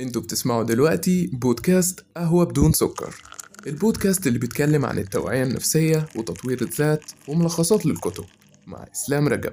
أنتوا بتسمعوا دلوقتي بودكاست قهوة بدون سكر. البودكاست اللي بيتكلم عن التوعية النفسية وتطوير الذات وملخصات للكتب. مع إسلام رجب.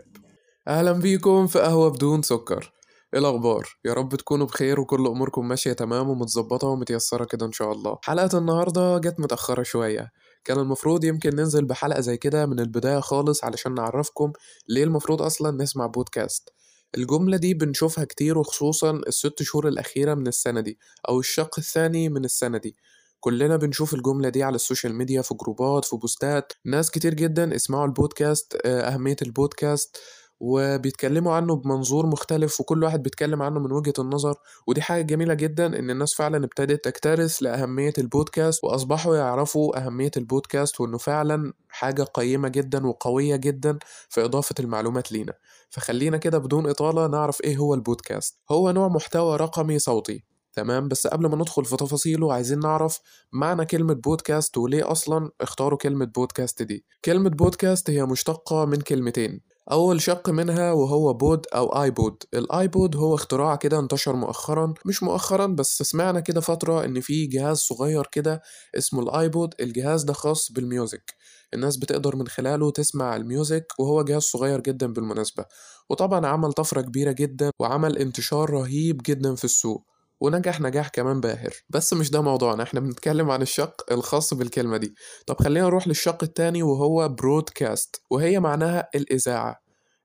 أهلا بيكم في قهوة بدون سكر. إيه الأخبار؟ يا رب تكونوا بخير وكل أموركم ماشية تمام ومتظبطة ومتيسرة كده إن شاء الله. حلقة النهاردة جت متأخرة شوية. كان المفروض يمكن ننزل بحلقة زي كده من البداية خالص علشان نعرفكم ليه المفروض أصلا نسمع بودكاست. الجملة دي بنشوفها كتير وخصوصا الست شهور الأخيرة من السنة دي أو الشق الثاني من السنة دي. كلنا بنشوف الجملة دي على ال social media في جروبات في بوستات. ناس كتير جدا اسمعوا البودكاست آه، أهمية البودكاست. وبيتكلموا عنه بمنظور مختلف وكل واحد بيتكلم عنه من وجهة النظر. ودي حاجة جميلة جدا إن الناس فعلا ابتدت تكترث لأهمية البودكاست وأصبحوا يعرفوا أهمية البودكاست وإنه فعلا حاجة قيمة جدا وقوية جدا في إضافة المعلومات لينا. فخلينا كده بدون إطالة نعرف إيه هو البودكاست. هو نوع محتوى رقمي صوتي. تمام؟ بس قبل ما ندخل في تفاصيله عايزين نعرف معنى كلمة بودكاست وليه أصلا اختاروا كلمة بودكاست دي. كلمة بودكاست هي مشتقة من كلمتين. أول شق منها وهو pod أو آيبود. الآيبود هو اختراع كده انتشر مؤخرا مش مؤخرا بس سمعنا كده فترة إن في جهاز صغير كده اسمه الآيبود. الجهاز ده خاص بال music. الناس بتقدر من خلاله تسمع ال music وهو جهاز صغير جدا بالمناسبة. وطبعا عمل طفرة كبيرة جدا وعمل انتشار رهيب جدا في السوق. ونجح نجاح كمان باهر. بس مش ده موضوعنا إحنا بنتكلم عن الشق الخاص بالكلمة دي. طب خلينا نروح للشق التاني وهو broadcast وهي معناها الإذاعة.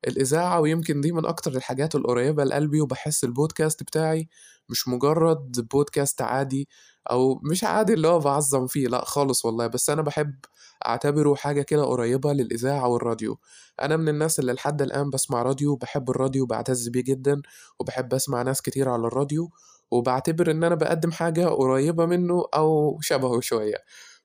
الإذاعة ويمكن دي من أكتر الحاجات القريبة لقلبي وبحس البودكاست بتاعي مش مجرد بودكاست عادي أو مش عادي اللي هو بعظم فيه لأ خالص والله. بس أنا بحب أعتبره حاجة كده قريبة للإذاعة والراديو. أنا من الناس اللي لحد الآن بسمع راديو بحب الراديو بعتز بيه جدا وبحب أسمع ناس كتير على الراديو وبعتبر إن أنا بقدم حاجة قريبة منه أو شبهه شوية.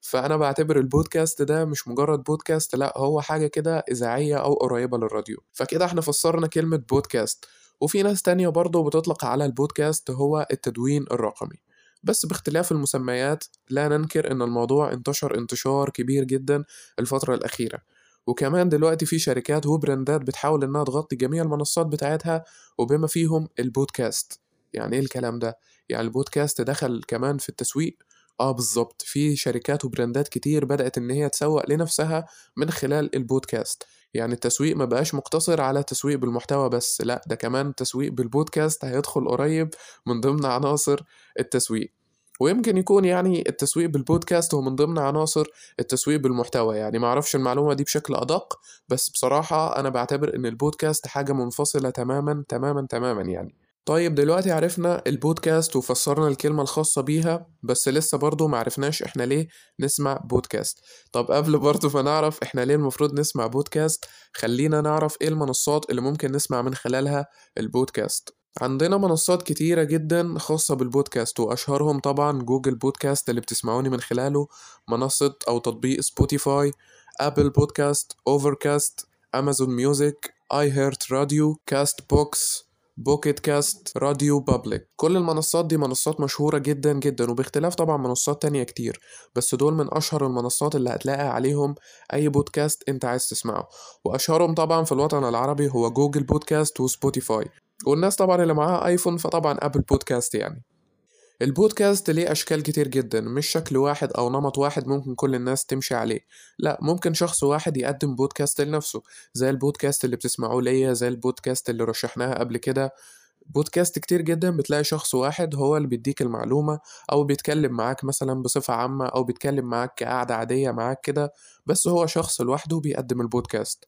فأنا بعتبر البودكاست ده مش مجرد بودكاست لأ هو حاجة كده إذاعية أو قريبة للراديو. فكده إحنا فسرنا كلمة بودكاست. وفي ناس تانية برضه بتطلق على البودكاست هو التدوين الرقمي. بس باختلاف المسميات لا ننكر إن الموضوع انتشر انتشار كبير جدا الفترة الأخيرة. وكمان دلوقتي في شركات وبراندات بتحاول إنها تغطي جميع المنصات بتاعتها وبما فيهم البودكاست. يعني إيه الكلام ده؟ يعني البودكاست دخل كمان في التسويق. آه بالظبط في شركات وبراندات كتير بدأت إن هي تسوق لنفسها من خلال البودكاست. يعني التسويق ما بقاش مقتصر على التسويق بالمحتوى بس لا ده كمان التسويق بالبودكاست هيدخل قريب من ضمن عناصر التسويق. ويمكن يكون يعني التسويق بالبودكاست هو من ضمن عناصر التسويق بالمحتوى. يعني ما أعرفش المعلومة دي بشكل أدق بس بصراحة أنا بعتبر إن البودكاست حاجة منفصلة تماما تماما تماما يعني. طيب دلوقتي عرفنا البودكاست وفسرنا الكلمة الخاصة بيها بس لسه برضو معرفناش إحنا ليه نسمع بودكاست. طب قبل برضو ما نعرف إحنا ليه المفروض نسمع بودكاست خلينا نعرف إيه المنصات اللي ممكن نسمع من خلالها البودكاست. عندنا منصات كتيرة جدا خاصة بالبودكاست وأشهرهم طبعا Google Podcasts اللي بتسمعوني من خلاله منصة أو تطبيق Spotify Apple Podcasts Overcast Amazon Music iHeartRadio Castbox Pocket Casts RadioPublic كل المنصات دي منصات مشهورة جدا جدا وباختلاف طبعا منصات تانية كتير بس دول من أشهر المنصات اللي هتلاقي عليهم أي بودكاست أنت عايز تسمعه. وأشهرهم طبعا في الوطن العربي هو Google Podcasts و Spotify والناس طبعا اللي معاها iPhone فطبعا Apple Podcasts يعني. البودكاست ليه أشكال كتير جدا مش شكل واحد أو نمط واحد ممكن كل الناس تمشي عليه. لا ممكن شخص واحد يقدم بودكاست لنفسه زي البودكاست اللي بتسمعوه ليا زي البودكاست اللي رشحناها قبل كده. بودكاست كتير جدا بتلاقي شخص واحد هو اللي بيديك المعلومة أو بيتكلم معاك مثلا بصفة عامة أو بيتكلم معاك كقعدة عادية معاك كده بس هو شخص لوحده بيقدم البودكاست.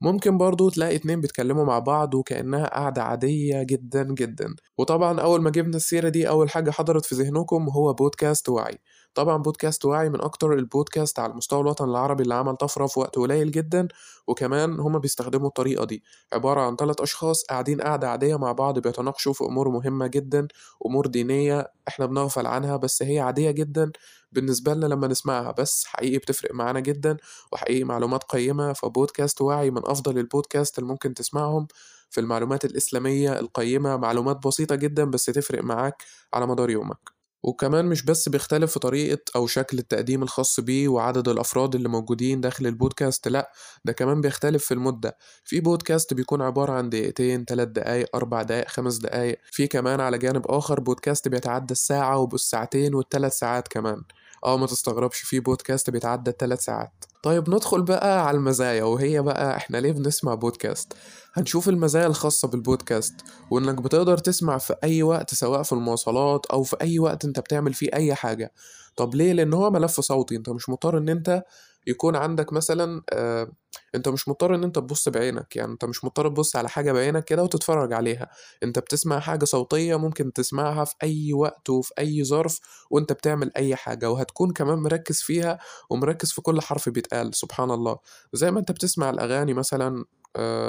ممكن برضو تلاقي اتنين بيتكلموا مع بعض وكأنها قعدة عادية جدا جدا. وطبعا أول ما جبنا السيرة دي أول حاجة حضرت في ذهنكم هو بودكاست وعي. طبعا بودكاست وعي من أكتر البودكاست على مستوى الوطن العربي اللي عمل طفرة في وقت قليل جدا وكمان هما بيستخدموا الطريقة دي. عبارة عن ثلاث أشخاص قاعدين قعدة عادية مع بعض بيتناقشوا في أمور مهمة جدا أمور دينية إحنا بنغفل عنها بس هي عادية جدا. بالنسبة لنا لما نسمعها بس حقيقي بتفرق معانا جدا وحقيقي معلومات قيمة فبودكاست وعي من أفضل البودكاست اللي ممكن تسمعهم. في المعلومات الإسلامية القيمة معلومات بسيطة جدا بس تفرق معاك على مدار يومك. وكمان مش بس بيختلف في طريقة أو شكل التقديم الخاص بيه وعدد الأفراد اللي موجودين داخل البودكاست لأ ده كمان بيختلف في المدة. في بودكاست بيكون عبارة عن دقيقتين تلات دقايق أربع دقايق خمس دقايق. في كمان على جانب آخر بودكاست بيتعدى الساعة وبالساعتين والتلات ساعات كمان. آه ما تستغربش في بودكاست بيتعدى التلات ساعات. طيب ندخل بقى على المزايا وهي بقى إحنا ليه بنسمع بودكاست؟ هنشوف المزايا الخاصة بالبودكاست وإنك بتقدر تسمع في أي وقت سواء في المواصلات أو في أي وقت أنت بتعمل فيه أي حاجة. طب ليه؟ لأن هو ملف صوتي أنت مش مضطر إن أنت يكون عندك مثلا آه انت مش مضطر ان انت تبص بعينك يعني انت مش مضطر تبص على حاجة بعينك كده وتتفرج عليها. انت بتسمع حاجة صوتية ممكن تسمعها في أي وقت وفي أي ظرف وانت بتعمل أي حاجة وهتكون كمان مركز فيها ومركز في كل حرف بيتقال سبحان الله. زي ما انت بتسمع الأغاني مثلا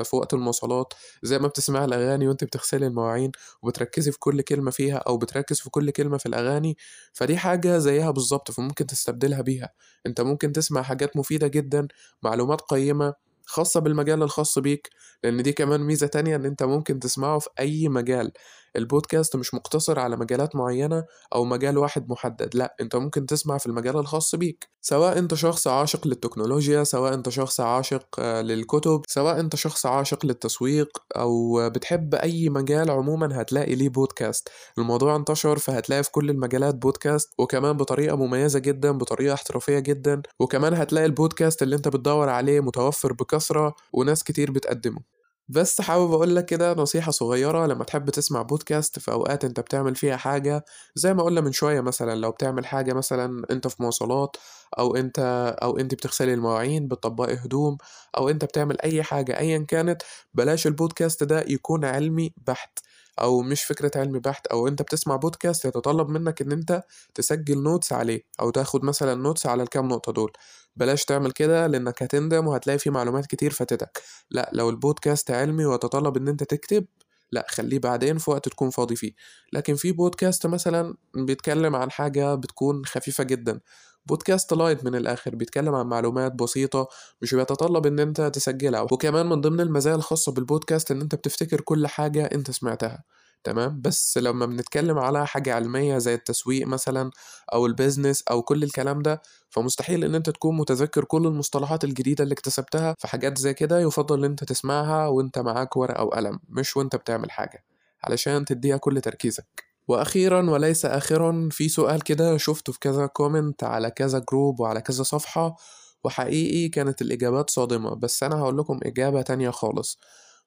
في وقت المواصلات زي ما بتسمع الأغاني وأنت بتغسلي المواعين وبتركزي في كل كلمة فيها أو بتركز في كل كلمة في الأغاني فدي حاجة زيها بالظبط فممكن تستبدلها بيها. أنت ممكن تسمع حاجات مفيدة جدا معلومات قيمة خاصة بالمجال الخاص بيك لأن دي كمان ميزة تانية إن أنت ممكن تسمعه في أي مجال. البودكاست مش مقتصر على مجالات معينة أو مجال واحد محدد لأ أنت ممكن تسمع في المجال الخاص بيك. سواء أنت شخص عاشق للتكنولوجيا سواء أنت شخص عاشق آه، للكتب سواء أنت شخص عاشق للتسويق أو بتحب أي مجال عموما هتلاقي ليه بودكاست. الموضوع انتشر فهتلاقي في كل المجالات بودكاست وكمان بطريقة مميزة جدا بطريقة احترافية جدا وكمان هتلاقي البودكاست اللي أنت بتدور عليه متوفر بكثرة وناس كتير بتقدمه. بس حابب أقول لك كده نصيحة صغيرة لما تحب تسمع بودكاست في أوقات أنت بتعمل فيها حاجة زي ما قلنا من شوية مثلا لو بتعمل حاجة مثلا أنت في مواصلات أو أنت أو أنت بتغسلي المواعين بتطبقي هدوم أو أنت بتعمل أي حاجة ايا كانت بلاش البودكاست ده يكون علمي بحت أو مش فكرة علمي بحت أو أنت بتسمع بودكاست يتطلب منك إن أنت تسجل notes عليه أو تاخد مثلا notes على الكام نقطة دول. بلاش تعمل كده لأنك هتندم وهتلاقي فيه معلومات كتير فاتتك. لا لو البودكاست علمي ويتطلب إن أنت تكتب لا خليه بعدين في وقت تكون فاضي فيه. لكن في بودكاست مثلا بيتكلم عن حاجة بتكون خفيفة جدا. بودكاست لايت من الآخر بيتكلم عن معلومات بسيطة مش بيتطلب إن أنت تسجلها. وكمان من ضمن المزايا الخاصة بالبودكاست إن أنت بتفتكر كل حاجة أنت سمعتها. تمام؟ بس لما بنتكلم على حاجة علمية زي التسويق مثلا أو ال business أو كل الكلام ده فمستحيل إن أنت تكون متذكر كل المصطلحات الجديدة اللي اكتسبتها في حاجات زي كده يفضل إن أنت تسمعها وأنت معاك ورقة أو قلم مش وأنت بتعمل حاجة علشان تديها كل تركيزك. وأخيرا وليس اخرا في سؤال كده شفته في كذا comment على كذا group وعلى كذا صفحة وحقيقي كانت الإجابات صادمة بس أنا هقول لكم إجابة تانية خالص.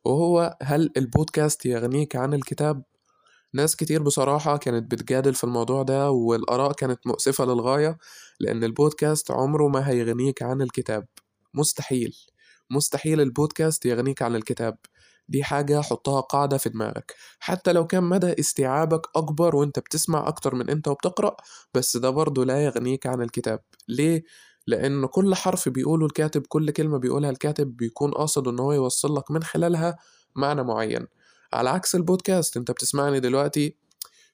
وهو هل البودكاست يغنيك عن الكتاب؟ ناس كتير بصراحة كانت بتجادل في الموضوع ده والآراء كانت مؤسفة للغاية لأن البودكاست عمره ما هيغنيك عن الكتاب. مستحيل. مستحيل البودكاست يغنيك عن الكتاب. دي حاجة حطها قاعدة في دماغك. حتى لو كان مدى استيعابك أكبر وأنت بتسمع أكتر من أنت وبتقرأ بس ده برضه لا يغنيك عن الكتاب. ليه؟ لأن كل حرف بيقوله الكاتب كل كلمة بيقولها الكاتب بيكون قاصد إن هو يوصل لك من خلالها معنى معين. على عكس البودكاست أنت بتسمعني دلوقتي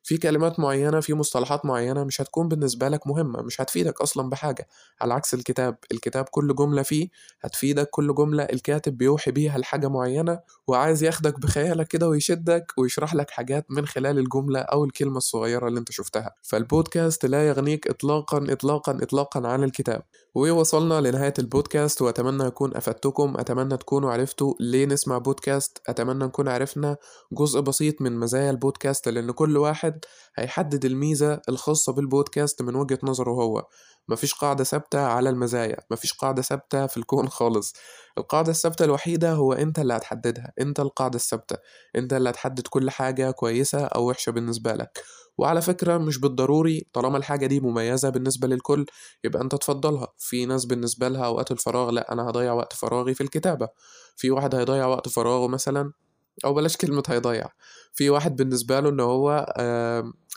في كلمات معينة في مصطلحات معينة مش هتكون بالنسبة لك مهمة مش هتفيدك أصلا بحاجة. على عكس الكتاب الكتاب كل جملة فيه هتفيدك كل جملة الكاتب بيوحي بيها لحاجة معينة وعايز ياخدك بخيالك كده ويشدك ويشرح لك حاجات من خلال الجملة أو الكلمة الصغيرة اللي أنت شفتها. فالبودكاست لا يغنيك إطلاقا إطلاقا إطلاقا عن الكتاب. ووصلنا لنهاية البودكاست وأتمنى أكون أفدتكم أتمنى تكونوا عرفتوا ليه نسمع بودكاست أتمنى نكون عرفنا جزء بسيط من مزايا البودكاست لأن كل واحد هيحدد الميزة الخاصة بالبودكاست من وجهة نظره هو. مفيش قاعدة ثابتة على المزايا مفيش قاعدة ثابتة في الكون خالص. القاعدة الثابتة الوحيدة هو انت اللي هتحددها انت القاعدة الثابتة. انت اللي هتحدد كل حاجة كويسة أو وحشة بالنسبة لك. وعلى فكرة مش بالضروري طالما الحاجة دي مميزة بالنسبة للكل يبقى انت تفضلها. في ناس بالنسبة لها أوقات الفراغ لأ أنا هضيع وقت فراغي في الكتابة. في واحد هيضيع وقت فراغه مثلا أو بلاش كلمة هيضيع. في واحد بالنسبة له إن هو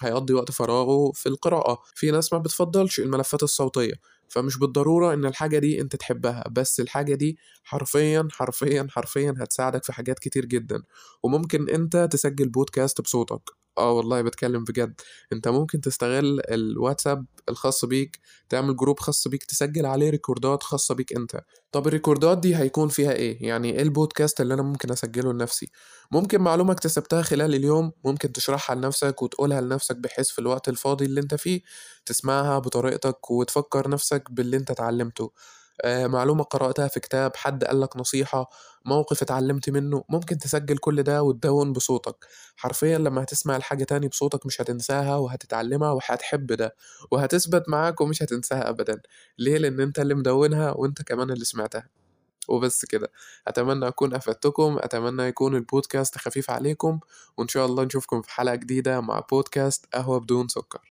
هيقضي وقت فراغه في القراءة. في ناس ما بتفضلش الملفات الصوتية فمش بالضرورة إن الحاجة دي أنت تحبها. بس الحاجة دي حرفيا حرفيا حرفيا هتساعدك في حاجات كتير جدا. وممكن أنت تسجل بودكاست بصوتك. آه والله بتكلم بجد. أنت ممكن تستغل الواتساب الخاص بيك تعمل group خاص بيك تسجل عليه ريكوردات خاصة بيك أنت. طب الريكوردات دي هيكون فيها إيه؟ يعني إيه البودكاست اللي أنا ممكن أسجله لنفسي؟ ممكن معلومة اكتسبتها خلال اليوم ممكن تشرحها لنفسك وتقولها لنفسك بحيث في الوقت الفاضي اللي أنت فيه تسمعها بطريقتك وتفكر نفسك باللي أنت اتعلمته. معلومة قرأتها في كتاب حد قالك نصيحة موقف اتعلمت منه ممكن تسجل كل ده وتدون بصوتك. حرفيا لما هتسمع الحاجة تاني بصوتك مش هتنساها وهتتعلمها وهتحب ده وهتثبت معاك ومش هتنساها أبدا. ليه؟ لأن أنت اللي مدونها وأنت كمان اللي سمعتها. وبس كده. أتمنى أكون أفدتكم أتمنى يكون البودكاست خفيف عليكم وإن شاء الله نشوفكم في حلقة جديدة مع بودكاست قهوة بدون سكر.